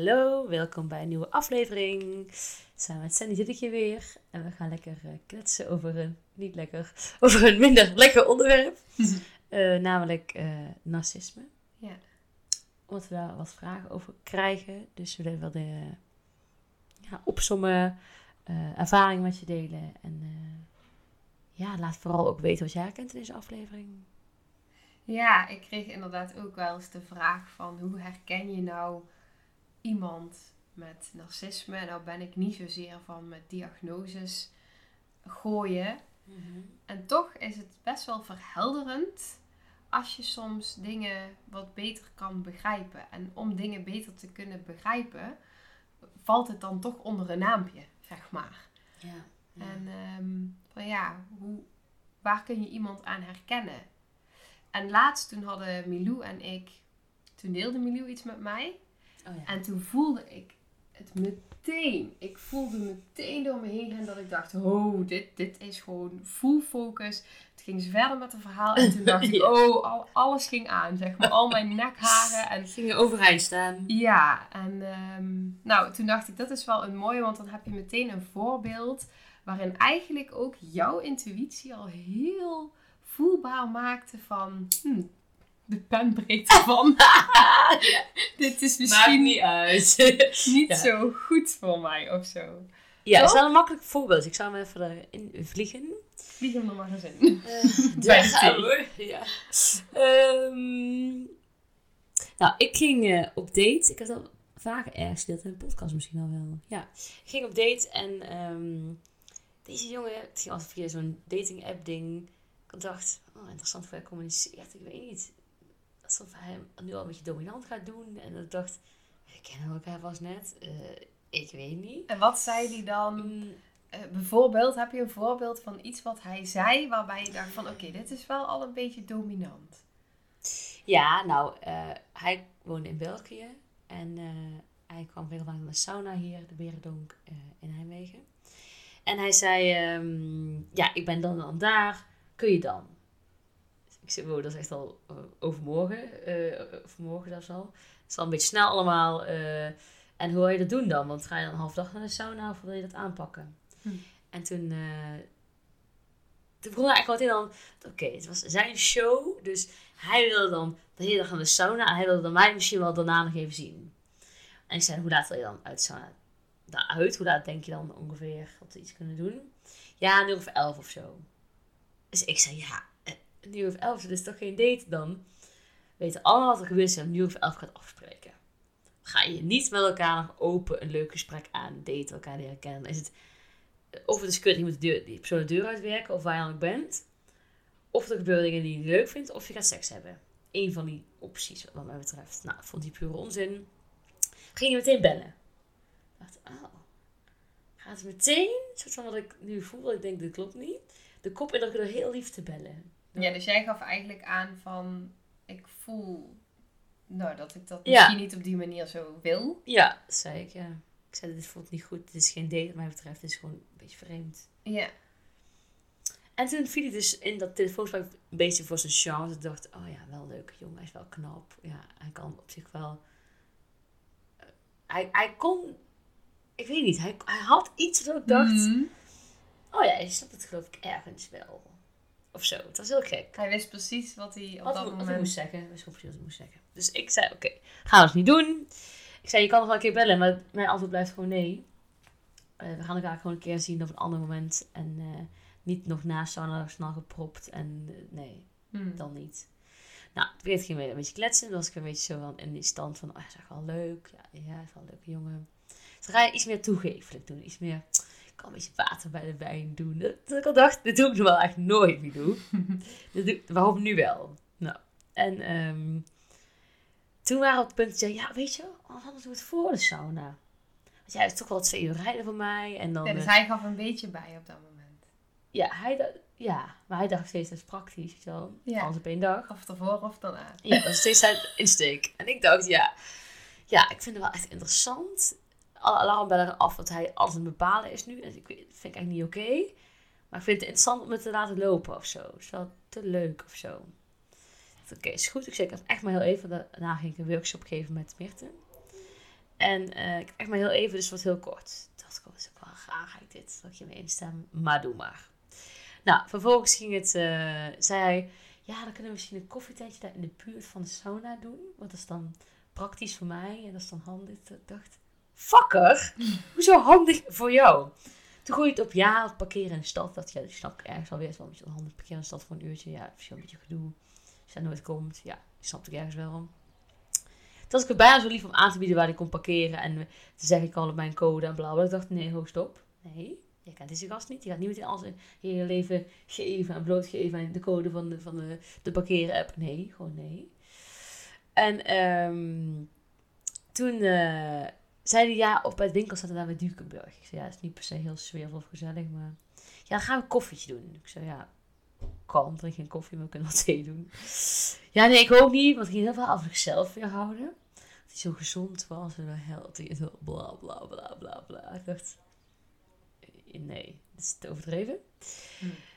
Hallo, welkom bij een nieuwe aflevering. Samen met Sandy zit ik hier weer en we gaan lekker eh, kletsen over een, niet lekker, over een minder lekker onderwerp. Eh, namelijk eh, narcisme. Ja. Omdat we daar wat vragen over krijgen. Dus we willen wel de ja, opsommen, ervaring met je delen. En ja, laat vooral ook weten wat jij herkent in deze aflevering. Ja, ik kreeg inderdaad ook wel eens de vraag van hoe herken je nou iemand met narcisme? Nou ben ik niet zozeer van met diagnoses gooien. En toch is het best wel verhelderend als je soms dingen wat beter kan begrijpen. En om dingen beter te kunnen begrijpen, valt het dan toch onder een naampje, zeg maar. Ja. En ehm, van ja, hoe, waar kun je iemand aan herkennen? En laatst toen hadden Milou en ik, toen deelde Milou iets met mij. Oh ja. En toen voelde ik het meteen. Ik voelde meteen door me heen gaan dat ik dacht, oh, dit, dit is gewoon full focus. Het ging ze verder met het verhaal en toen dacht ik, oh, al, alles ging aan, zeg maar. Al mijn nekharen en Gingen overeind staan. ja, en ehm, nou, toen dacht ik, dat is wel een mooie, want dan heb je meteen een voorbeeld waarin eigenlijk ook jouw intuïtie al heel voelbaar maakte van, hm, de penbreedte van, dit is misschien niet, uit. Ja. zo goed voor mij of zo. ja, dat is wel een makkelijk voorbeeld. Ik zou hem even erin vliegen. Vlieg hem er maar eens in. Uh, Bij de thee. we. Ja. Ehm, nou, ik ging eh, op date. Ik heb dat vaker ergens gedeeld in een podcast misschien al wel. Ja, ik ging op date en ehm, deze jongen, het ging altijd via zo'n dating app ding. Ik dacht, oh, interessant hoe hij communiceert. Ik weet niet. Alsof hij hem nu al een beetje dominant gaat doen. En ik dacht, we kennen elkaar pas net. Eh, ik weet niet. En wat zei hij dan? Mm, Eh, bijvoorbeeld, heb je een voorbeeld van iets wat hij zei waarbij je dacht van, oké, dit is wel al een beetje dominant. Ja, nou, eh, hij woonde in België en hij kwam regelmatig naar de sauna hier, de Berendonk in Nijmegen. En hij zei, ehm, ja, ik ben dan en dan daar, kun je dan? Ik zei, wow, dat is echt al eh, overmorgen, eh overmorgen dat is al. Het is al een beetje snel allemaal. eh, en hoe wil je dat doen dan? Want ga je dan een half dag naar de sauna of wil je dat aanpakken? Hm. En toen, toen begon hij eigenlijk meteen dan, oké, het was zijn show, dus hij wilde dan de hele dag naar de sauna en hij wilde dan mij misschien wel daarna nog even zien. En ik zei, hoe laat wil je dan uit de sauna daaruit? Hoe laat denk je dan ongeveer dat we iets kunnen doen? Ja, een uur of elf of zo. Dus ik zei, ja, een uur of elf, dat is toch geen date dan? We weten allemaal wat er gebeurt als je een uur of elf gaat afspreken. Ga je niet met elkaar nog open een leuk gesprek aan, daten, elkaar leren kennen. Is het, of het is kut, je moet de deur, die persoon de deur uitwerken, of waar je dan bent. Of er gebeuren dingen die je leuk vindt, of je gaat seks hebben. Eén van die opties, wat mij betreft. Nou, vond die pure onzin. Ging je meteen bellen. Ik dacht, oh. Gaat het meteen, soort van wat ik nu voel, ik denk, dit klopt niet. De kop in dat ik er heel lief te bellen. Ja, dus jij gaf eigenlijk aan van, ik voel nou, dat ik dat Ja. misschien niet op die manier zo wil. Ja, zei ik, ja. Ik zei, dit voelt niet goed. Dit is geen date wat mij betreft. Dit is gewoon een beetje vreemd. Ja. En toen viel hij dus in dat telefoongesprek een beetje voor zijn chance. Ik dacht, oh ja, wel leuk jongen. Hij is wel knap. Ja, hij kan op zich wel... eh, hij, hij kon... Ik weet niet. Hij, hij had iets dat ik dacht... Mhm. Oh ja, je snapt het geloof ik ergens wel. Of zo. Het was heel gek. Hij wist precies wat hij op Wat, dat wat moment... moest zeggen. Hij wist precies wat hij moest zeggen. Dus ik zei, oké, gaan we het niet doen. Ik zei, je kan nog wel een keer bellen. Maar mijn antwoord blijft gewoon nee. Eh, we gaan elkaar gewoon een keer zien op een ander moment. En eh, niet nog naast sauna snel gepropt. En eh, nee, Hmm. dan niet. Nou, op een gegeven moment gingen we een beetje kletsen. Dan was ik een beetje zo van in die stand van, oh, hij is echt wel leuk. Ja, ja, hij is wel een leuke jongen. Dus dan ga je iets meer toegeeflijk doen. Iets meer, ik kan een beetje water bij de wijn doen. Dat, dat ik al dacht, dit doe ik nog wel echt nooit meer doen. dit doe, waarom nu wel? Nou, En ehm, toen waren we op het punt dat ja, weet je, anders doen we het voor de sauna. Want ja, het is toch wel twee uur rijden voor mij. En dan, Ja, dus eh, hij gaf een beetje bij op dat moment. ja, hij ja, maar hij dacht steeds, dat is praktisch, weet je wel. Ja. Alles op één dag. Of ervoor of daarna. Ja, dat is steeds zijn insteek. En ik dacht, ja, ja, ik vind het wel echt interessant. Alle alarmbellen af, wat hij alles aan bepalen is nu. En ik weet- dat vind ik eigenlijk niet oké. Maar ik vind het interessant om het te laten lopen of zo. Is wel te leuk of zo. Ik Oké, is goed. Ik zei, ik echt maar heel even. Daarna ging ik een workshop geven met Mirte. En eh, ik echt maar heel even, dus wat heel kort. Toen dacht ik, oh, dat is ook wel graag ik dit. Dat ik je mee instem. Maar doe maar. Nou, vervolgens ging het, eh, zei hij, ja, dan kunnen we misschien een koffietentje daar in de buurt van de sauna doen. Want dat is dan praktisch voor mij en dat is dan handig. Ik dacht, fucker, hoezo handig voor jou? Toen gooi je het op ja, het parkeren in de stad. Dat ja, dat snap ik ergens wel weer. Het is wel handig parkeren in de stad voor een uurtje. Ja, misschien een beetje gedoe. Als hij nooit komt, ja, snap ik ergens wel. Toen was ik er bijna zo lief om aan te bieden waar ik kon parkeren. En toen zeg ik al op mijn code en bla bla. Ik dacht, nee, ho, stop. Nee, je kent deze gast niet. Je gaat niet meteen al zijn hele leven geven en blootgeven aan de code van de, van de, de parkeren-app. Nee, gewoon nee. En ehm, toen eh, zei hij, ja, op bij het winkel er daar bij Dukenburg. Ik zei, ja, het is niet per se heel sfeervol of gezellig, maar... Ja, dan gaan we een koffietje doen. Ik zei, ja, kan, drink geen koffie, maar we kunnen wel thee doen. Ja, nee, ik ook niet, want ik ging heel veel over zichzelf weer houden. Dat hij zo gezond was en healthy en zo bla bla bla bla bla. Ik dacht, eh, nee, dat is te overdreven.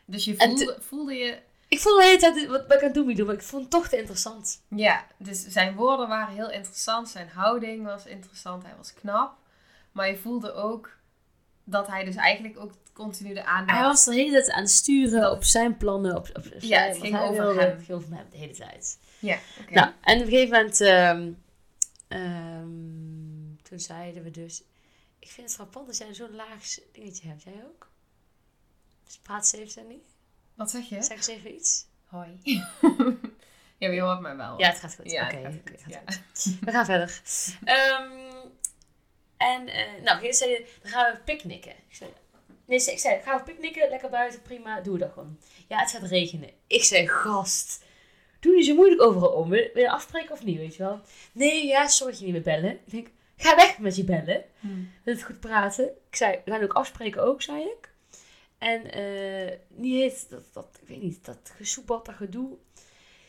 Dus je voelde, voelde je... Ik voelde de hele tijd wat, ik aan het doen maar ik vond het toch te interessant. Ja, dus zijn woorden waren heel interessant. Zijn houding was interessant. Hij was knap. Maar je voelde ook dat hij dus eigenlijk ook continu de aandacht... Hij was de hele tijd aan het sturen op zijn plannen. Op, op Ja, het ging over wilde. hem. Het ging over hem de hele tijd. Ja, oké. Nou, en op een gegeven moment, ehm, ehm, toen zeiden we dus, ik vind het frappant dat jij zo'n laag dingetje hebt. Jij ook? Dus praat ze even, Sandy. Wat zeg je? Zeg eens even iets. Hoi. ja, je hoort mij wel. Ja, het gaat goed. Ja, Oké, ja. We gaan verder. Ehm, en, eh nou, je zei, dan gaan we picknicken. Ik zei, nee, ik zei, gaan we picknicken? Lekker buiten, prima, doe dat gewoon. Ja, het gaat regenen. Ik zei, gast, doe niet zo moeilijk overal om. Wil je afspreken of niet, weet je wel? Nee, ja, sorry dat je niet meer bellen. Ik denk, ga weg met je bellen. Hm. Wil het goed praten? Ik zei, we gaan ook afspreken ook, zei ik. En eh niet heet dat, dat, ik weet niet, dat gesoepeld, dat gedoe.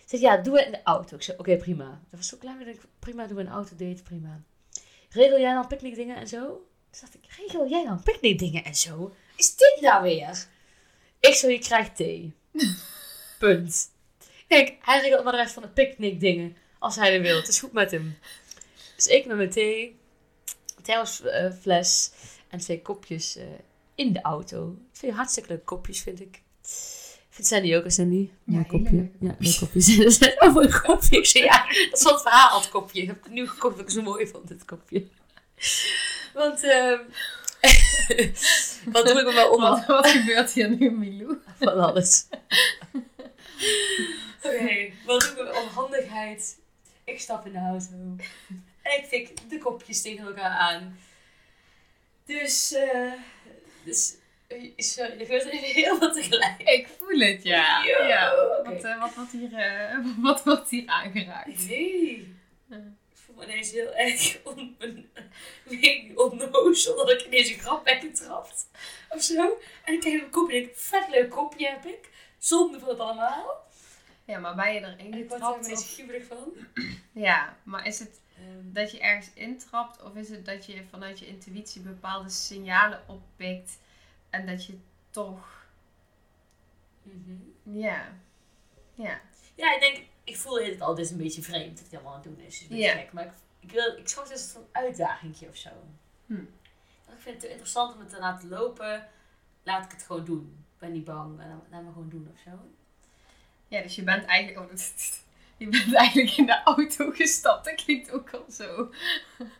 Zei, ja, doen we in de auto. Ik zei, oké, prima. Dat was zo klein, maar ik prima, doen we een autodate, prima. Regel jij dan picknickdingen en zo? Toen dacht ik, regel jij dan picknickdingen en zo? Is dit nou weer? Ik zo, je krijgt thee. Punt. Kijk, hij regelt maar de rest van de picknickdingen. Als hij er wil. Het is goed met hem. Dus ik met mijn thee, thermosfles en twee kopjes eh, in de auto. Twee hartstikke leuke kopjes, vind ik. Vindt Sandy ook, Sandy? Ja, kopje. Ja, leuk kopjes. oh, mooi kopje. Ik zei, ja, dat is het verhaal, het kopje. Ik heb het nu gekocht dat ik zo mooi vond, dit kopje. Want, ehm wat doe ik met mijn onder Wat, wat gebeurt hier nu, Milou? van alles? Oké, wat doe ik met mijn onhandigheid? Ik stap in de auto. En ik tik de kopjes tegen elkaar aan. Dus, eh... dus... eh, Sorry, er gebeurt even heel wat tegelijk. Ik voel het, ja. Yo, ja. Wat, eh, wat, wordt hier, eh, wat wordt hier aangeraakt? Nee. Ja. Ik voel me ineens heel erg on, niet, onnozel dat ik in deze grap ben getrapt. Of zo. En ik kijk op mijn kopje en denk, vet leuk kopje heb ik. Zonde van het allemaal. Ja, maar ben je erin En ik word er getrapt? of- grieberig van. Ja, maar is het dat je ergens intrapt of is het dat je vanuit je intuïtie bepaalde signalen oppikt en dat je toch, mhm. ja, ja, Ja, ik denk, ik voel het al, dit is een beetje vreemd dat hij allemaal aan het doen is. Is beetje Ja. gek. Maar ik, ik, wil, ik schat het als een uitdagingje of zo. Hm. Ik vind het te interessant om het te laten lopen. Laat ik het gewoon doen. Ik ben niet bang. Laat me gewoon doen of zo. ja, dus je bent eigenlijk, oh, dat, je bent eigenlijk in de auto gestapt. Dat klinkt ook al zo.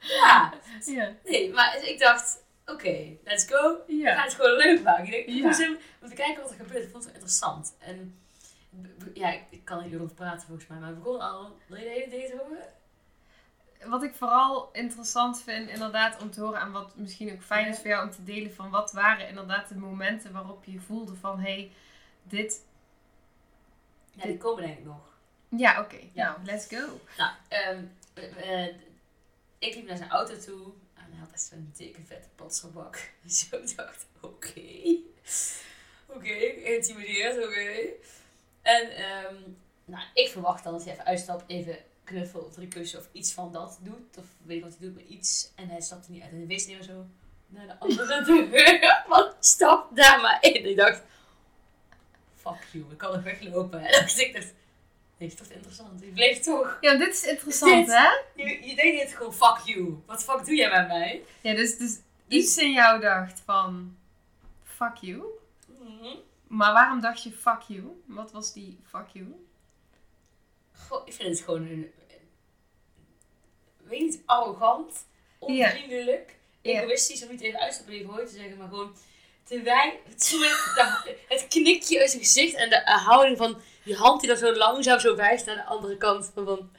Ja, Ja, nee, maar ik dacht, oké, let's go. We ja, gaan het gewoon leuk maken. Ik Ja. om te kijken wat er gebeurt. Ik vond het interessant. En ja, ik, ik kan er hier over praten volgens mij. Maar we begonnen al, wil je de hele date horen? Wat ik vooral interessant vind, inderdaad, om te horen en wat misschien ook fijn is voor jou om te delen van wat waren inderdaad de momenten waarop je voelde van hé, hey, dit, Ja, die komen denk ik nog. Ja, oké. Ja. Nou, let's go. Nou, ehm, eh, ik liep naar zijn auto toe. En hij had echt zo'n dikke vette potsenbak. Dus ik dacht, oké. Oké, geïntimideerd, oké. En ehm, nou, ik verwacht dan dat hij even uitstapt, even knuffel of drie kussen of iets van dat doet. Of weet wat hij doet, maar iets. En hij stapte niet uit. En hij wees niet meer zo naar de andere deur. Van, stap daar maar in. En ik dacht, fuck you, ik kan nog weglopen. En dus ik dacht, dit is toch interessant. Die bleef toch. Ja, dit is interessant, Dit- hè? Je, je denkt niet gewoon, fuck you. Wat fuck doe jij met mij? Ja, dus, dus iets in jou dacht van, fuck you. Mhm. Maar waarom dacht je fuck you? Wat was die fuck you? Goh, ik vind het gewoon een, weet niet, arrogant, onvriendelijk, Ja. egoïstisch om niet even uitstappen even hoor te zeggen, maar gewoon te wij, het knikje uit zijn gezicht en de houding van die hand die dan zo langzaam zo wijst naar de andere kant van,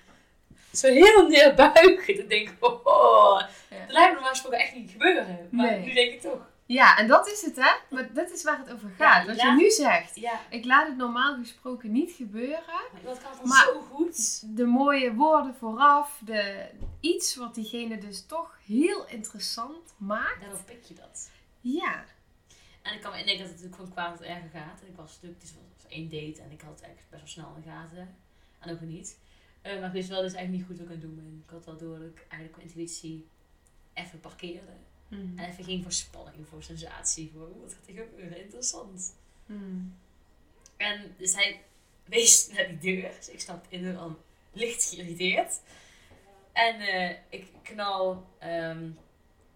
zo heel neerbuigend. Ik denk, oh, oh. Ja. dat lijkt me normaal gesproken echt niet gebeuren, maar Nee. nu denk ik toch. Ja, en dat is het, hè? Maar dat is waar het over gaat. wat laat- je nu zegt. Ja, Ik laat het normaal gesproken niet gebeuren. maar dat kan dan zo goed. De mooie woorden vooraf. De, iets wat diegene dus toch heel interessant maakt. Daarom pik je dat. Ja. En ik kan me indenken dat het natuurlijk van kwaad erger gaat. En ik was natuurlijk, was één date en ik had het eigenlijk best wel snel in de gaten. En ook weer niet. Eh, maar ik wist wel dat het eigenlijk niet goed wat ik aan het doen ben. Ik had wel door dat ik eigenlijk mijn intuïtie even parkeerde. Mm. En even ging voor spanning, voor sensatie, voor wat gaat er gebeuren, interessant. Mm. En dus hij wees naar die deur. Dus ik stap in en al licht geïrriteerd. En eh, ik knal,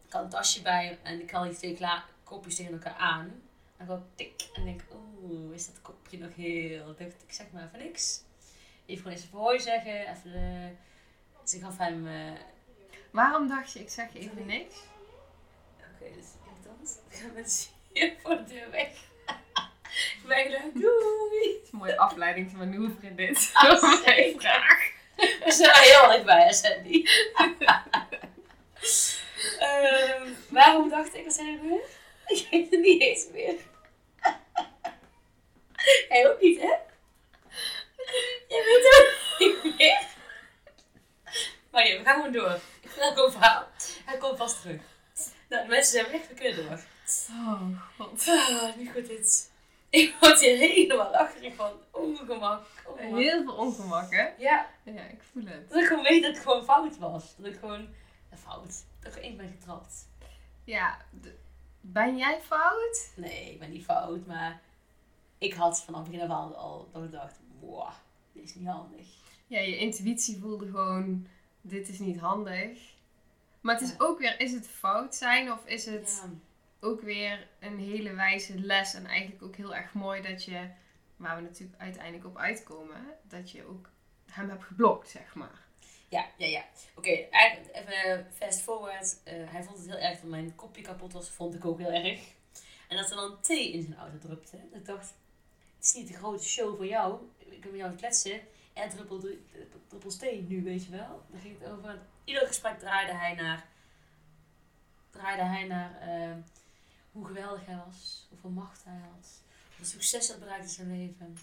ik had een tasje bij en ik knal die twee kopjes tegen elkaar aan. En gewoon tik. En denk, oeh, is dat kopje nog heel lucht? Ik zeg maar even niks. Even gewoon eens even hoi zeggen. Even de... Dus ik gaf hem, eh, Waarom dacht je, ik zeg even niks? oké, dus irritant. Dan gaan mensen hier voor de deur weg. ik ben gelijk, doei. Het is een mooie afleidingsmanoeuvre dit. Ah, vraag. We zijn er heel erg bij, Sandy. Ehm, waarom dacht ik, wat zei ik weer? Ik weet het niet eens meer. Hij ook niet, hè? Je weet het ook niet meer. Maar ja, we gaan gewoon door. Ik een verhaal. Hij komt vast terug. Nou, de mensen zijn weg, we kunnen door. Oh, god. Ah, niet goed dit. Ik word hier helemaal lacherig van. Ongemak. ongemak. Heel veel ongemak, hè? Ja, Ja, ik voel het. Dat ik gewoon weet dat het gewoon fout was. Dat ik gewoon... Fout. Dat ik één ben getrapt. Ja, d- ben jij fout? Nee, ik ben niet fout, maar... Ik had vanaf het begin af aan al dat ik dacht... Wow, dit is niet handig. Ja, je intuïtie voelde gewoon, dit is niet handig. Maar het is Ja. ook weer, is het fout zijn of is het Ja. ook weer een hele wijze les en eigenlijk ook heel erg mooi dat je, waar we natuurlijk uiteindelijk op uitkomen, dat je ook hem hebt geblokt, zeg maar. Ja, ja, ja. Oké, even fast forward. Eh, hij vond het heel erg dat mijn kopje kapot was. Vond ik ook heel erg. En dat er dan thee in zijn auto drupte. Ik dacht, het is niet de grote show voor jou. Ik heb met jou kletsen. Er druppelt, druppelt thee nu, weet je wel. Daar ging het over. Ieder gesprek draaide hij naar... Draaide hij naar eh, hoe geweldig hij was. Hoeveel macht hij had. Hoeveel succes hij had bereikt in zijn leven.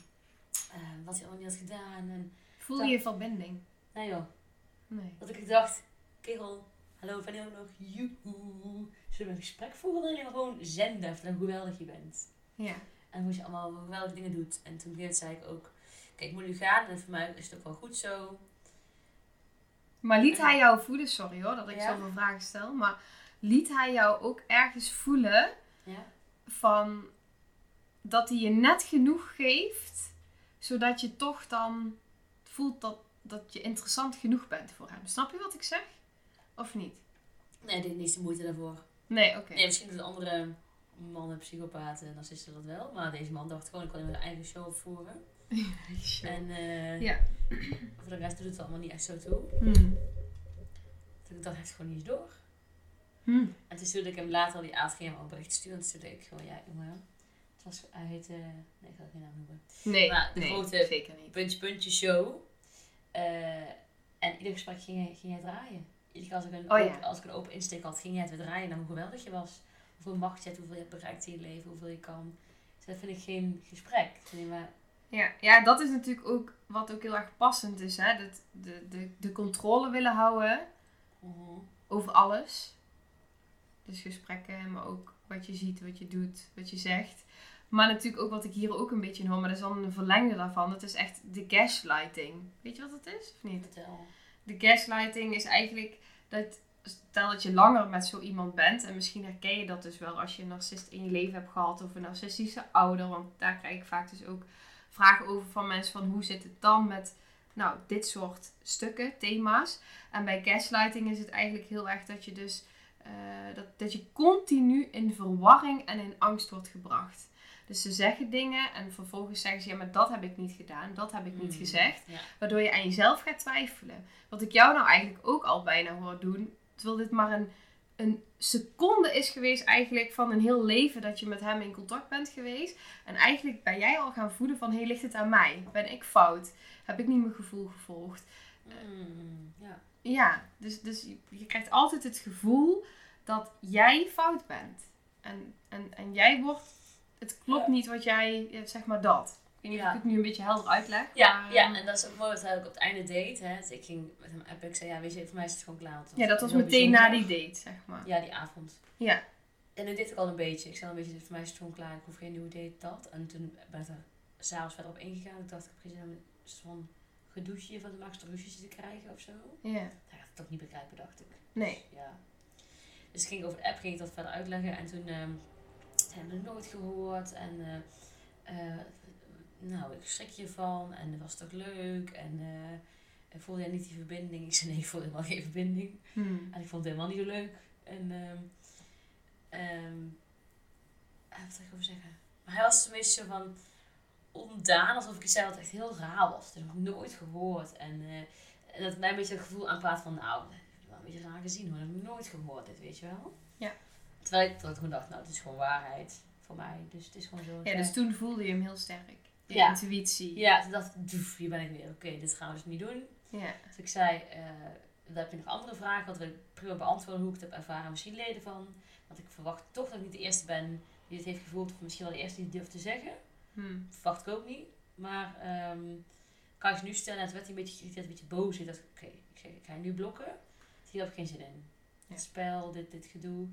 eh, wat hij allemaal niet had gedaan. En, Voel je verbinding? nou joh. Nee. Dat ik dacht, kerel, hallo, ben je ook nog? Joehoe. Zullen we een gesprek voeren? Je maar gewoon zenden even hoe geweldig je bent? Ja. En hoe je allemaal geweldige dingen doet. En toen zei ik ook, kijk, ik moet nu gaan. En voor mij is het ook wel goed zo. Maar liet hij jou voelen, sorry hoor dat ik Ja. zoveel vragen stel, maar liet hij jou ook ergens voelen Ja? van dat hij je net genoeg geeft, zodat je toch dan voelt dat, dat je interessant genoeg bent voor hem. Snap je wat ik zeg? Of niet? Nee, deed niet de moeite daarvoor. Nee, oké. Nee, misschien doen andere mannen, psychopaten, narcisten dat wel. Maar deze man dacht gewoon, ik kan mijn eigen show opvoeren. En eh, Ja. voor de rest doet het allemaal niet echt zo toe. Hmm. Toen ik dacht, hij gewoon niet eens door. Hmm. En toen stuurde ik hem later, die hem al een bericht sturen. En toen stuurde ik gewoon, ja jongen. Het was, hij heette, nee ik ga geen naam noemen. Nee, Maar de nee grote- zeker niet. Puntje Puntje show. Eh, en ieder gesprek ging ging hij draaien. Iedere keer als ik, een Oh ja. als ik een open insteek had, ging hij het weer draaien naar hoe geweldig je was. Hoeveel macht je hebt, hoeveel je hebt bereikt in je leven, hoeveel je kan. Dus dat vind ik geen gesprek. Maar, Ja, ja, dat is natuurlijk ook wat ook heel erg passend is. Hè? Dat de, de, de controle willen houden Mhm. over alles. Dus gesprekken, maar ook wat je ziet, wat je doet, wat je zegt. Maar natuurlijk ook wat ik hier ook een beetje in hoor, maar dat is dan een verlengde daarvan. Dat is echt de gaslighting. Weet je wat dat is of niet? Vertel. De gaslighting is eigenlijk dat, stel dat je langer met zo iemand bent, en misschien herken je dat dus wel als je een narcist in je leven hebt gehad of een narcistische ouder, want daar krijg ik vaak dus ook vragen over van mensen van hoe zit het dan met nou, dit soort stukken, thema's. En bij gaslighting is het eigenlijk heel erg dat je dus eh, dat, dat je continu in verwarring en in angst wordt gebracht. Dus ze zeggen dingen en vervolgens zeggen ze, ja, maar dat heb ik niet gedaan, dat heb ik niet Mm. gezegd. Ja. Waardoor je aan jezelf gaat twijfelen. Wat ik jou nou eigenlijk ook al bijna hoor doen. Terwijl dit maar een, een seconde is geweest eigenlijk van een heel leven dat je met hem in contact bent geweest. En eigenlijk ben jij al gaan voelen van, hé, hey, ligt het aan mij? Ben ik fout? Heb ik niet mijn gevoel gevolgd? Mm, ja. Ja, dus, dus je, je krijgt altijd het gevoel dat jij fout bent. En, en, en jij wordt, het klopt niet wat jij, eh, zeg maar dat. Ik weet niet Ja. of ik het nu een beetje helder uitleg. Ja, maar, ja, ehm, en dat is ook mooi wat hij ook op het einde deed. Hè. Dus ik ging met hem appen. Ik zei, ja, weet je, voor mij is het gewoon klaar. ja, dat was meteen na die date, zeg maar. Ja, die avond. Ja. En nu deed ik al een beetje. Ik zei al een beetje, voor mij is het gewoon klaar. Ik hoef geen nieuwe date, dat. En toen ben ik er s'avonds verder op ingegaan. Ik dacht, ik heb geen zin van gedoetje van de Max ruzies te krijgen of zo. Ja. Hij gaat het toch niet begrijpen, dacht ik. Nee. Ja. Dus ik ging over de app ging ik dat verder uitleggen. En toen ehm nog nooit gehoord. En eh, eh, nou, ik schrik je van. En het was toch leuk. En eh voelde jij niet die verbinding? Ik zei, nee, ik voelde helemaal geen verbinding. Hmm. En ik vond het helemaal niet zo leuk. En eh, wat ik over zeggen? Maar hij was een beetje zo van ontdaan, alsof ik iets zei wat echt heel raar was. Dat heb ik nooit gehoord. En, en dat mij een beetje het gevoel aanpraat van, nou, dat heb ik wel een beetje raar gezien hoor. Dat heb ik nooit gehoord, dit weet je wel. Ja. Terwijl ik, ik gewoon dacht, nou, het is gewoon waarheid voor mij. Dus het is gewoon zo. Ja, dus toen voelde je hem heel sterk. Ja. intuïtie. Ja, toen dacht ik, doef, hier ben ik weer. Oké, dit gaan we dus niet doen. Ja. Dus ik zei, eh heb je nog andere vragen, wat wil ik prima beantwoorden hoe ik het heb ervaren. Misschien leden van. Want ik verwacht toch dat ik niet de eerste ben die het heeft gevoeld. Of misschien wel de eerste die het durft te zeggen. Hmm. Verwacht ik ook niet. Maar ehm, kan je nu stellen? En toen werd hij een beetje geïrriteerd, een beetje boos. Ik dacht, oké, ik, ik ga je nu blokken. Hier heb ik geen zin in. Ja. Het spel, dit, dit gedoe.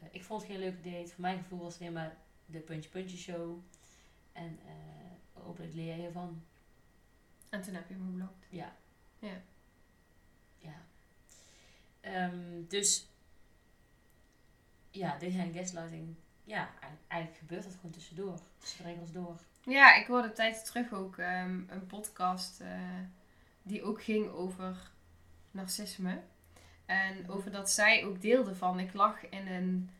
Eh, ik vond het geen leuke date. Voor mijn gevoel was het alleen maar de puntje-puntje show. En eh hopelijk leer je hiervan. En toen heb je hem geblokt. Ja. Ja. Ja. Ehm, dus, ja, hij een gaslighting. Ja, eigenlijk, gebeurt dat gewoon tussendoor. Tussen de regels door. Ja, ik hoorde tijd terug ook ehm, een podcast eh, die ook ging over narcisme. En over dat zij ook deelde van, ik lag in een,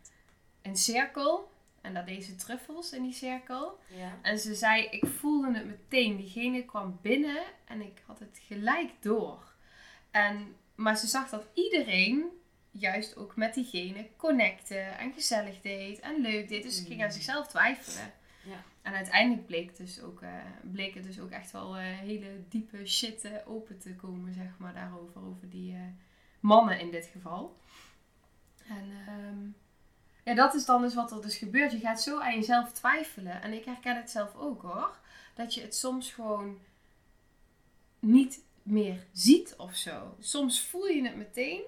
een cirkel. En daar deed ze truffels in die cirkel. Ja. En ze zei, ik voelde het meteen. Diegene kwam binnen en ik had het gelijk door. En, maar ze zag dat iedereen juist ook met diegene connecte en gezellig deed en leuk deed. Dus ze ging aan Mm. zichzelf twijfelen. Ja. En uiteindelijk bleek, dus ook, eh, bleek het dus ook echt wel eh, hele diepe shit eh, open te komen, zeg maar, daarover. Over die mannen in dit geval. En ehm, ja, dat is dan dus wat er dus gebeurt. Je gaat zo aan jezelf twijfelen. En ik herken het zelf ook hoor. Dat je het soms gewoon niet meer ziet of zo. Soms voel je het meteen.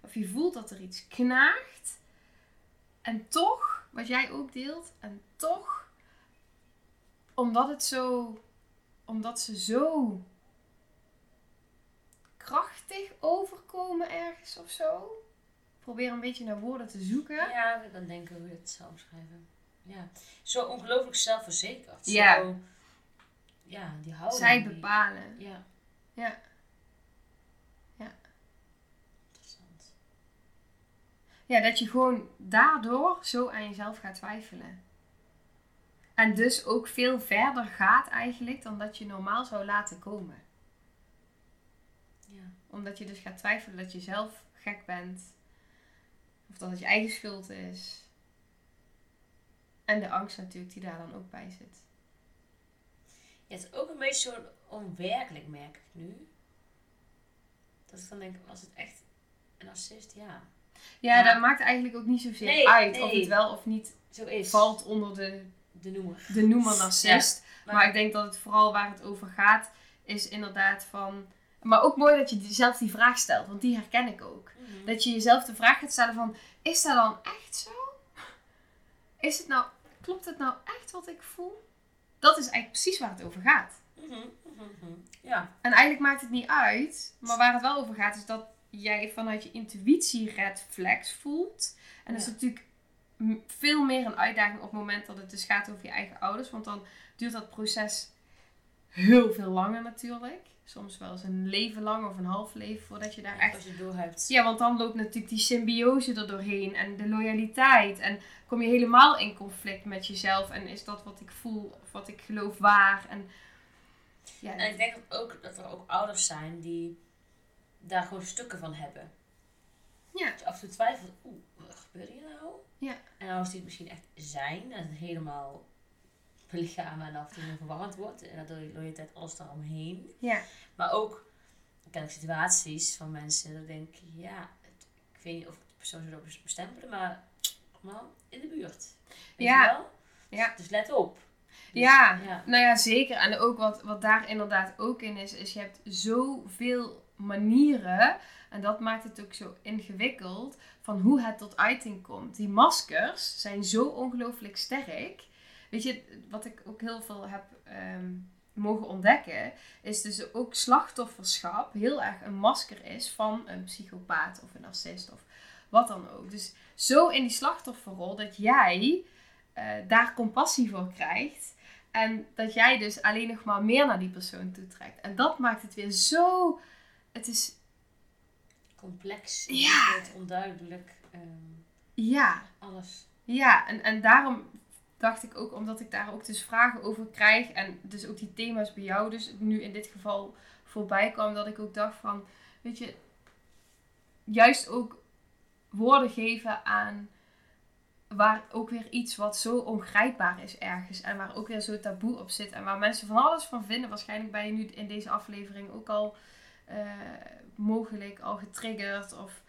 Of je voelt dat er iets knaagt. En toch, wat jij ook deelt, en toch, omdat het zo, omdat ze zo krachtig overkomen ergens of zo. Probeer een beetje naar woorden te zoeken. Ja, dan denken hoe je het zou omschrijven. Ja. Zo ongelooflijk zelfverzekerd. Ja. Zo, ja, die houding. Zij die- bepalen. Ja. Ja. Interessant. Ja, dat je gewoon daardoor zo aan jezelf gaat twijfelen. En dus ook veel verder gaat eigenlijk dan dat je normaal zou laten komen. Omdat je dus gaat twijfelen dat je zelf gek bent. Of dat het je eigen schuld is. En de angst natuurlijk die daar dan ook bij zit. Ja, het is ook een beetje zo onwerkelijk, merk ik nu. Dat ik dan denk, was het echt een assist? Ja. Ja, Maar- dat maakt eigenlijk ook niet zozeer Nee, uit of het wel of niet Zo is. valt onder de de noemer. de noemer narcist. maar- maar... ik denk dat het vooral waar het over gaat, is inderdaad van... Maar ook mooi dat je zelf die vraag stelt, want die herken ik ook. Mhm. Dat je jezelf de vraag gaat stellen van, is dat dan echt zo? Is het nou, klopt het nou echt wat ik voel? Dat is eigenlijk precies waar het over gaat. Mhm, mhm. Ja. En eigenlijk maakt het niet uit, maar waar het wel over gaat is dat jij vanuit je intuïtie red flags voelt. En dat is natuurlijk veel meer een uitdaging op het moment dat het dus gaat over je eigen ouders. Want dan duurt dat proces heel veel langer natuurlijk. Soms wel eens een leven lang of een half leven voordat je daar echt Als je door hebt. ja, want dan loopt natuurlijk die symbiose er doorheen en de loyaliteit. En kom je helemaal in conflict met jezelf. En is dat wat ik voel of wat ik geloof waar? En ja, En ik denk dat, ook, dat er ook ouders zijn die daar gewoon stukken van hebben. Ja. Dat je af en toe twijfelt, oeh, wat gebeurt hier nou? Ja. En ouders die het misschien echt zijn, en het helemaal belichamen en af en toe verwarrend wordt. En daardoor je loyaliteit alles daaromheen. ja, Maar ook, ik ken ook situaties van mensen dat ik denk, ja, het- ik weet niet of ik de persoon zou erop bestempelen, maar man, in de buurt. Weet Ja. je wel? Ja. Dus let op. Dus, Ja. ja. nou ja, zeker. En ook wat, wat daar inderdaad ook in is, is je hebt zoveel manieren. En dat maakt het ook zo ingewikkeld van hoe het tot uiting komt. Die maskers zijn zo ongelooflijk sterk. Weet je, wat ik ook heel veel heb ehm, mogen ontdekken, is dus ook slachtofferschap heel erg een masker is van een psychopaat of een narcist of wat dan ook. Dus zo in die slachtofferrol dat jij eh, daar compassie voor krijgt. En dat jij dus alleen nog maar meer naar die persoon toe trekt. En dat maakt het weer zo. Het is. Complex, Ja. ingewikkeld, onduidelijk, ehm, Ja, alles. ja. En, en daarom dacht ik ook, omdat ik daar ook dus vragen over krijg. En dus ook die thema's bij jou, dus nu in dit geval voorbij kwam. Dat ik ook dacht van. Weet je. Juist ook woorden geven aan. Waar ook weer iets wat zo ongrijpbaar is ergens. En waar ook weer zo taboe op zit. En waar mensen van alles van vinden. Waarschijnlijk ben je nu in deze aflevering ook al eh, mogelijk al getriggerd. Of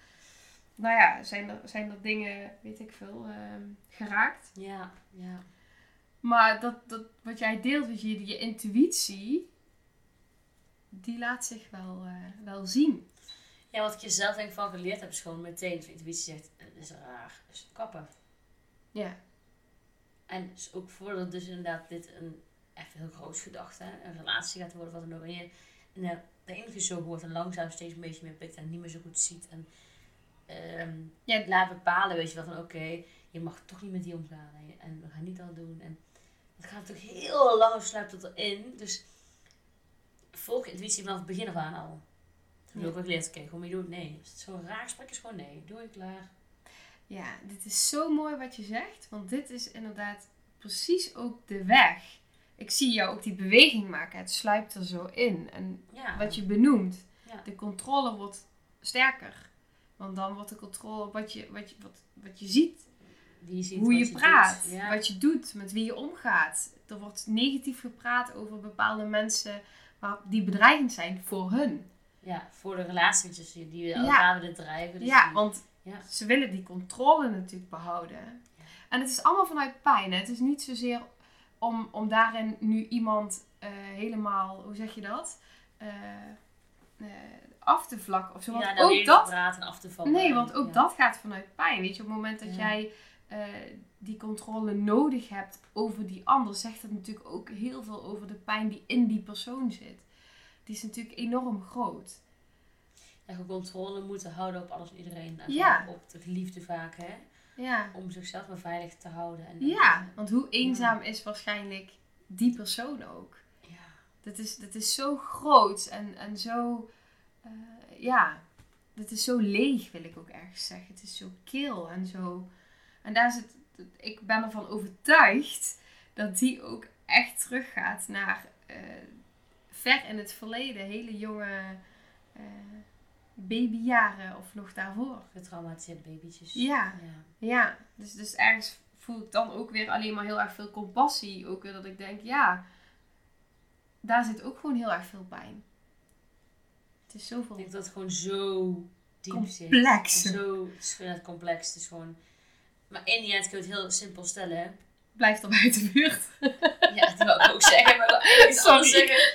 nou ja, zijn er, zijn er dingen, weet ik veel, ehm, geraakt. Ja, ja. Maar dat, dat, wat jij deelt, weet je, je intuïtie, die laat zich wel, eh, wel zien. Ja, wat ik je zelf denk van geleerd heb, is gewoon meteen, als intuïtie zegt, het is raar, dus kappen. Ja, En dus ook voordat dus inderdaad dit een echt heel groot gedachte, een relatie gaat worden, wat dan ook. En je in de, de enige zo hoort en langzaam steeds een beetje meer pikt en niet meer zo goed ziet. En ehm Ja. laat bepalen, weet je wel, van oké, je mag toch niet met die omgaan. En, en we gaan niet dat doen. En het gaat toch heel lang sluipt het erin. Dus volg je intuïtie vanaf het begin af aan al. Dat heb ik ook geleerd. Oké, gewoon je doet nee. Het zo raar gesprek is, gewoon nee. Doe je klaar. ja, dit is zo mooi wat je zegt, want dit is inderdaad precies ook de weg. Ik zie jou ook die beweging maken, het sluipt er zo in. En Ja. wat je benoemt, Ja. de controle wordt sterker. Want dan wordt de controle op wat je, wat je, wat, wat je ziet, Wie je ziet, hoe je praat. Ja. wat je doet, met wie je omgaat. Er wordt negatief gepraat over bepaalde mensen die bedreigend zijn voor hun. Ja, voor de relatietjes die die Ja. elkaar willen drijven. Dus ja, die- want ja. ze willen die controle natuurlijk behouden. En het is allemaal vanuit pijn. Hè? Het is niet zozeer om, om daarin nu iemand eh, helemaal, hoe zeg je dat? Eh, eh, af te vlakken of zo. Want ja, ook dat praten af te vallen. Nee, want ook Ja. dat gaat vanuit pijn. Weet je, op het moment dat Ja. jij eh, die controle nodig hebt over die ander, zegt dat natuurlijk ook heel veel over de pijn die in die persoon zit. Die is natuurlijk enorm groot. En gewoon controle moeten houden op alles en iedereen. En Ja. op de liefde vaak, hè. Ja. Om zichzelf maar veilig te houden. En, Ja, want hoe eenzaam is waarschijnlijk die persoon ook. Ja. Dat is, dat is zo groot en, en zo, eh, ja, dat is zo leeg wil ik ook ergens zeggen. Het is zo kil en zo. En daar zit, ik ben ervan overtuigd dat die ook echt teruggaat naar eh, ver in het verleden, hele jonge eh, babyjaren of nog daarvoor. Getraumatiseerde babytjes. Ja. ja. Ja, dus, dus ergens voel ik dan ook weer alleen maar heel erg veel compassie. Ook weer dat ik denk, ja, daar zit ook gewoon heel erg veel pijn. Het is Ik zoveel. denk dat het gewoon zo diep. Complex. Zo, complex. Het is gewoon... Maar in die end kun je het heel simpel stellen. blijf er buiten de buurt. Ja, dat wil ik ook zeggen. Maar ik anders zeggen.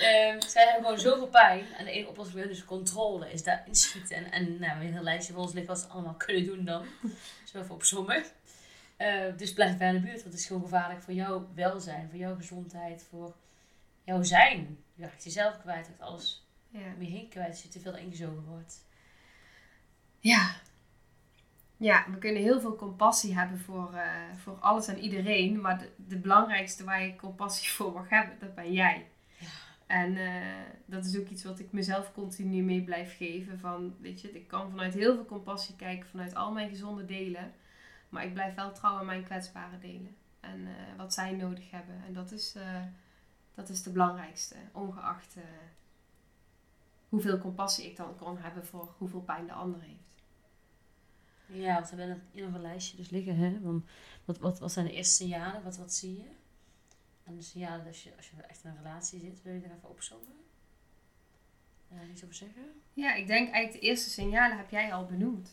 Ehm, zij hebben gewoon zoveel pijn. En de enige oplossing voor hun is controle. Is daar inschieten. En, en nou, we hebben een lijstje voor ons liggen wat ze allemaal kunnen doen dan. Zo even opzommen. Eh, dus blijf bij de buurt. Want het is gewoon gevaarlijk voor jouw welzijn. Voor jouw gezondheid. Voor jouw zijn. Je raakt jezelf kwijt. Raakt alles Ja. om je heen kwijt als je te veel ingezogen wordt. Ja. Ja, we kunnen heel veel compassie hebben voor, eh, voor alles en iedereen. Maar de, de belangrijkste waar je compassie voor mag hebben, dat ben jij. Ja. En eh, dat is ook iets wat ik mezelf continu mee blijf geven. Van, weet je, ik kan vanuit heel veel compassie kijken, vanuit al mijn gezonde delen. Maar ik blijf wel trouw aan mijn kwetsbare delen. En eh, wat zij nodig hebben. En dat is, dat is de belangrijkste. Ongeacht hoeveel compassie ik dan kan hebben voor hoeveel pijn de ander heeft. Ja, want we hebben hier nog een lijstje dus liggen. Hè? Want wat, wat, wat zijn de eerste signalen? Wat, wat zie je? En de signalen als je, als je echt in een relatie zit, wil je er even opzommen? Daar iets over zeggen? Ja, ik denk eigenlijk de eerste signalen heb jij al benoemd.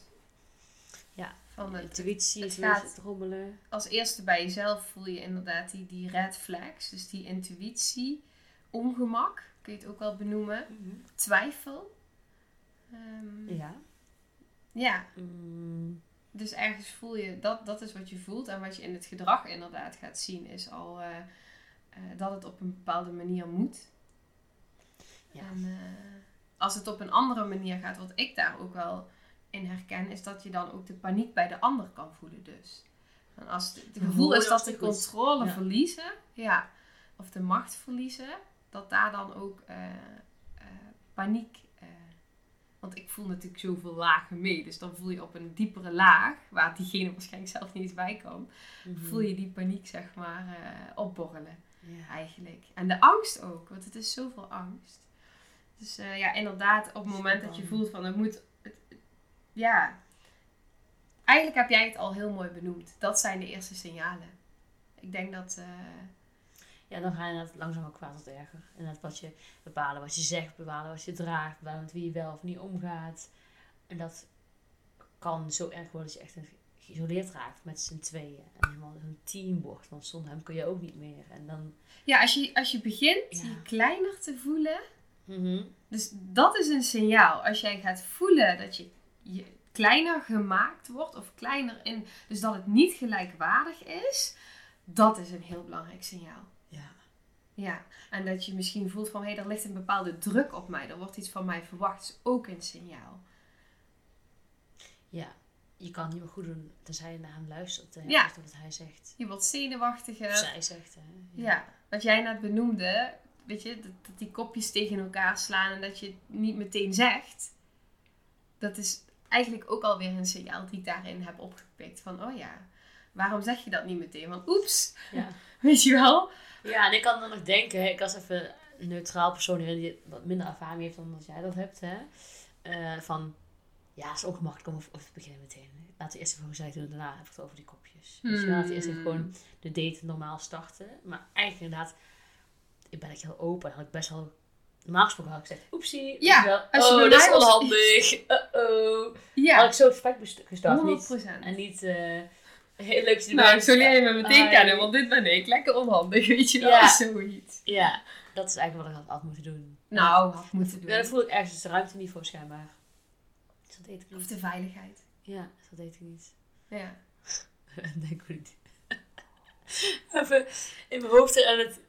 Ja, Van het, Intuïtie, het het gaat- rommelen. als eerste bij jezelf voel je inderdaad die, die red flags. Dus die intuïtie, ongemak, kun je het ook wel benoemen. Twijfel. Ehm, Ja. ja, Mm, dus ergens voel je, dat, dat is wat je voelt. En wat je in het gedrag inderdaad gaat zien is al eh, eh, dat het op een bepaalde manier moet. Ja. En eh, als het op een andere manier gaat, wat ik daar ook wel in herken, is dat je dan ook de paniek bij de ander kan voelen dus. En als het, gevoel is dat de controle Ja. verliezen, ja, of de macht verliezen, dat daar dan ook eh, eh, paniek... eh, want ik voel natuurlijk zoveel lagen mee. Dus dan voel je op een diepere laag, waar diegene waarschijnlijk zelf niet eens bij kan, mhm. voel je die paniek zeg maar opborrelen eigenlijk. En de angst ook, want het is zoveel angst. Dus ja, inderdaad, op het moment dat je voelt van het moet, het, het- ja, eigenlijk heb jij het al heel mooi benoemd. Dat zijn de eerste signalen. Ik denk dat, ja, dan ga je inderdaad langzaam ook kwaad tot erger. Inderdaad, wat je bepalen wat je zegt, bepalen wat je draagt, bepalen met wie je wel of niet omgaat. En dat kan zo erg worden dat je echt een geïsoleerd raakt met z'n tweeën. En helemaal een team wordt, want zonder hem kun je ook niet meer. En dan... ja, als je, als je begint Ja. je kleiner te voelen, Mhm. dus dat is een signaal. Als jij gaat voelen dat je, je kleiner gemaakt wordt, of kleiner in, dus dat het niet gelijkwaardig is, dat is een heel belangrijk signaal. Ja. Ja, en dat je misschien voelt van, hé, hey, er ligt een bepaalde druk op mij. Er wordt iets van mij verwacht. is ook een signaal. ja, je kan niet meer goed doen tenzij je naar hem luistert. Hè? Ja. Wat hij zegt. Je wordt zenuwachtiger. Of zij zegt. Hè? Ja, wat jij net benoemde, weet je, dat, dat die kopjes tegen elkaar slaan en dat je het niet meteen zegt. Dat is eigenlijk ook alweer een signaal die ik daarin heb opgepikt. Van, oh ja, waarom zeg je dat niet meteen? Want oeps, Ja. weet je wel? Ja, en ik kan dan nog denken, hè, ik was even een neutraal persoon die wat minder ervaring heeft dan dat jij dat hebt. Hè? Eh, van, ja, het is ongemakkelijk om over te beginnen meteen. Laten we eerst even gezellig doen en daarna heb ik het over die kopjes. Dus we laten eerst even gewoon de date normaal starten. Maar eigenlijk inderdaad, ik ben echt heel open. Had ik best wel, normaal gesproken had ik gezegd, oepsie. Ja, wel, als oh, dat is onhandig. Uh-oh. Had Ja, ik zo het gesprek gestart. 100 Niet, en niet, eh heel leuk je Nou, zo leer je me meteen kennen, want dit ben ik. Lekker onhandig, weet je wel? Ja. Zoiets. Ja, dat is eigenlijk wat ik had, moeten doen. Nou, had moeten doen. Ja, dat voel ik ergens de ruimte niet voor schijnbaar. Dus dat deed ik Of niet. de veiligheid. Ja, dat deed ik niet. Ja. denk ik niet. Even in mijn hoofd aan het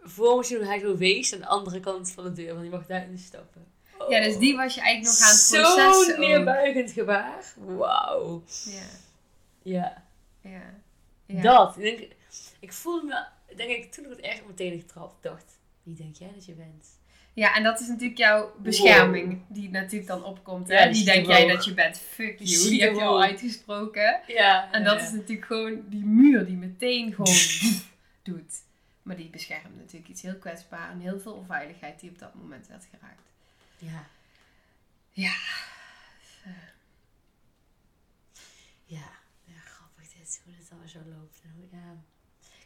voor hoe hij zo wees aan de andere kant van de deur, want die mag daar instappen. Oh. ja, dus die was je eigenlijk nog aan het processen Zo'n neerbuigend gebaar. Wauw. Ja, Ja, ja. ja. dat. Ik, denk, ik voelde me, denk ik, toen ik het echt meteen getrapt dacht, wie denk jij dat je bent? Ja, en dat is natuurlijk jouw bescherming die natuurlijk dan opkomt. Hè? Ja, die denk jij dat je bent. Fuck you. Die heb je al uitgesproken. Ja. En dat ja. is natuurlijk gewoon die muur die meteen gewoon doet. Maar die beschermt natuurlijk iets heel kwetsbaar en heel veel onveiligheid die op dat moment werd geraakt. Ja. Ja. Ja, dit, hoe dit weer zo loopt. En hoe, ja.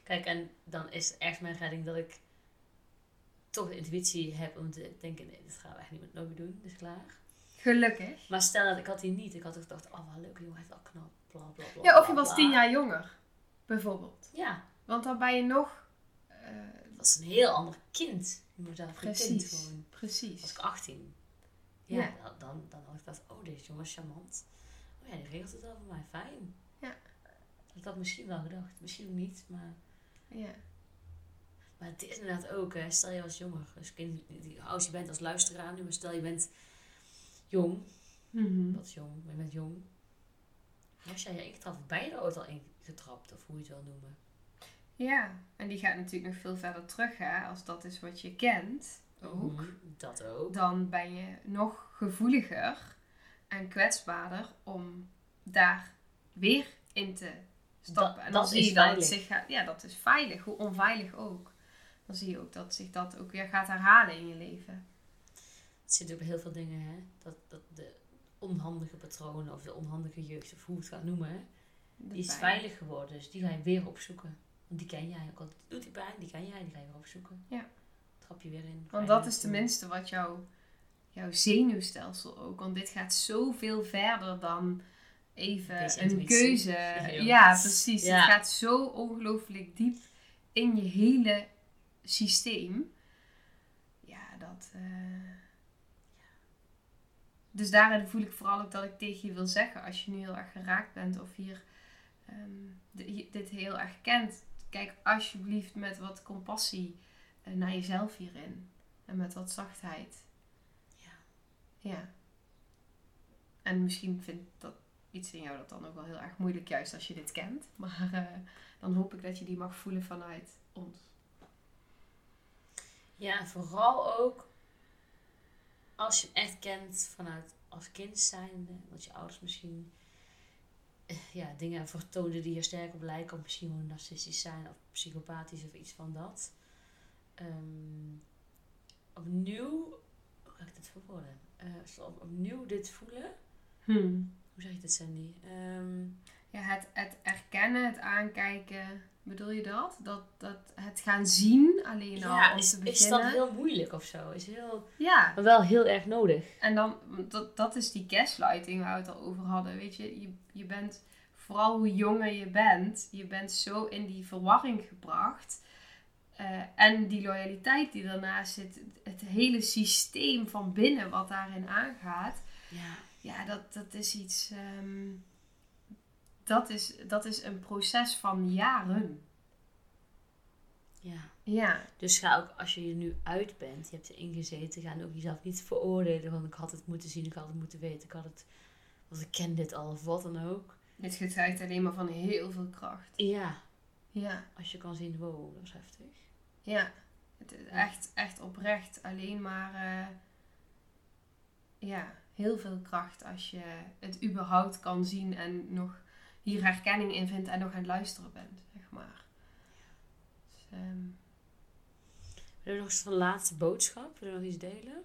Kijk, en dan is echt mijn redding dat ik toch de intuïtie heb om te denken, nee, dit gaan we echt niet nooit meer doen, dus klaar. Gelukkig. Maar stel dat ik had die niet, ik had toch gedacht, oh wat leuk, jongen, hij is wel knap, bla bla bla. Ja, of je bla, was tien jaar jonger. Bijvoorbeeld. Ja, Want dan ben je nog... dat is een heel ander kind. Je moet daar kind precies. gewoon. Was Precies. ik 18. Ja, Ja. Dan, dan, dan had ik dat, oh, deze jongen is charmant. Oh ja, die regelt het wel voor mij, fijn. Ik had misschien wel gedacht, misschien ook niet, maar... Ja. Maar het is inderdaad ook, hè, stel je was jonger, dus kind, als je bent als luisteraar nu, maar stel je bent jong, Mhm. wat jong, maar je bent jong. Was jij je ingetrapt, of ben je er ooit al ingetrapt, of hoe je het wil noemen? Ja, en die gaat natuurlijk nog veel verder terug, hè. Als dat is wat je kent, ook. Mhm, Dat ook. Dan ben je nog gevoeliger en kwetsbaarder om daar weer in te stappen. Dat- en dan zie is je dat het zich gaat... Ja, dat is veilig. Hoe onveilig ook. Dan zie je ook dat zich dat ook weer gaat herhalen in je leven. Het zit ook bij heel veel dingen, hè. Dat, dat de onhandige patronen, of de onhandige jeugd, of hoe je het gaat noemen, hè. Die is veilig geworden, dus die ga je weer opzoeken. Want die ken jij, ook al doet die pijn, die ken jij, die ga je weer opzoeken. Ja. Trap je weer in. Want dat is tenminste wat jouw, jouw zenuwstelsel ook. Want dit gaat zoveel verder dan even Deze een intuïtie. keuze. Ja, precies. Ja. Het gaat zo ongelooflijk diep in je hele systeem. Ja, dat. eh, Dus daarin voel ik vooral ook dat ik tegen je wil zeggen, als je nu heel erg geraakt bent of hier ehm, di- dit heel erg kent, kijk alsjeblieft met wat compassie eh, naar jezelf hierin. En met wat zachtheid. Ja. Ja. En misschien vindt dat iets in jou dat dan ook wel heel erg moeilijk, juist als je dit kent. Maar eh, dan hoop ik dat je die mag voelen vanuit ons. Ja, en vooral ook als je hem echt kent vanuit als kind zijnde, dat je ouders misschien eh, ja, dingen vertoonden die er sterk op lijken, of misschien gewoon narcistisch zijn of psychopathisch of iets van dat. Ehm, opnieuw, hoe ga ik dit verwoorden? Eh, opnieuw dit voelen. Hoe zeg je dit, Sandy? Ehm, Ja, het, het erkennen, het aankijken, bedoel je dat? Dat, dat het gaan zien alleen al ja, om is, te is beginnen. dat heel moeilijk of zo? Is heel, Ja, maar wel heel erg nodig. en dan, dat, dat is die gaslighting waar we het al over hadden. Weet je, je, je bent, vooral hoe jonger je bent, je bent zo in die verwarring gebracht. Eh, en die loyaliteit die daarnaast zit, het hele systeem van binnen wat daarin aangaat. Ja. Ja, dat, dat is iets. ehm, dat, is, dat is een proces van jaren. ja. Ja, Dus ga ook, als je er nu uit bent, je hebt erin gezeten, ga dan ook jezelf niet veroordelen. Want ik had het moeten zien, ik had het moeten weten, ik had het, want ik ken dit al of wat dan ook. dit getuigt alleen maar van heel veel kracht. Ja, Ja, als je kan zien, wow, dat is heftig. ja. Het is echt, echt oprecht alleen maar. eh, ja, heel veel kracht als je het überhaupt kan zien en nog hier herkenning in vindt en nog aan het luisteren bent, zeg maar. Dus, ehm, Wil je nog eens de laatste boodschap? Wil je nog iets delen?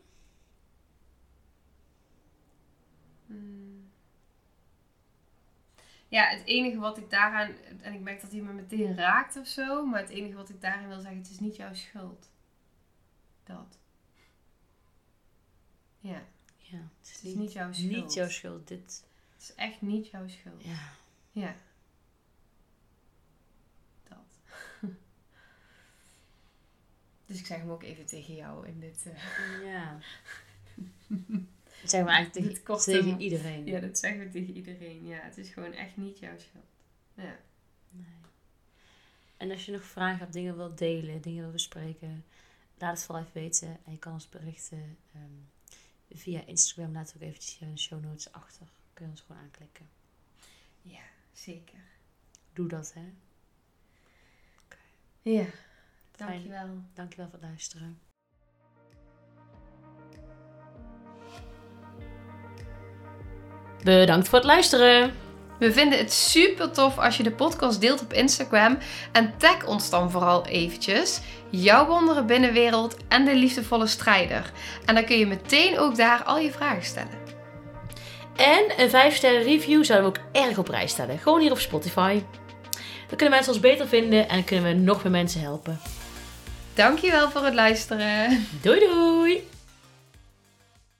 Hmm. Ja, het enige wat ik daaraan, en ik merk dat hij me meteen raakt of zo, maar het enige wat ik daarin wil zeggen, het is niet jouw schuld. Dat. Ja, Ja, het het is niet jouw schuld. niet jouw schuld. Dit, Het is echt niet jouw schuld. ja. Ja. Dat. dus ik zeg hem ook even tegen jou in dit. eh, Ja. Dat zeggen we eigenlijk tegen, korte- tegen iedereen. ja, dat zeggen we tegen iedereen. Ja, het is gewoon echt niet jouw schuld. Ja. Nee. En als je nog vragen hebt, dingen wilt delen, dingen wilt bespreken, laat het vooral even weten. En je kan ons berichten ehm, via Instagram. Laat ook eventjes hier in de show notes achter. Kun je ons gewoon aanklikken. ja, zeker. Doe dat, hè. Ja, Fijn. dankjewel. Dankjewel voor het luisteren. Bedankt voor het luisteren. We vinden het super tof als je de podcast deelt op Instagram. En tag ons dan vooral eventjes. Jouw wondere binnenwereld en de liefdevolle strijder. En dan kun je meteen ook daar al je vragen stellen. En een 5 sterren review zouden we ook erg op prijs stellen. Gewoon hier op Spotify. Dan kunnen mensen ons beter vinden en kunnen we nog meer mensen helpen. Dankjewel voor het luisteren. Doei doei!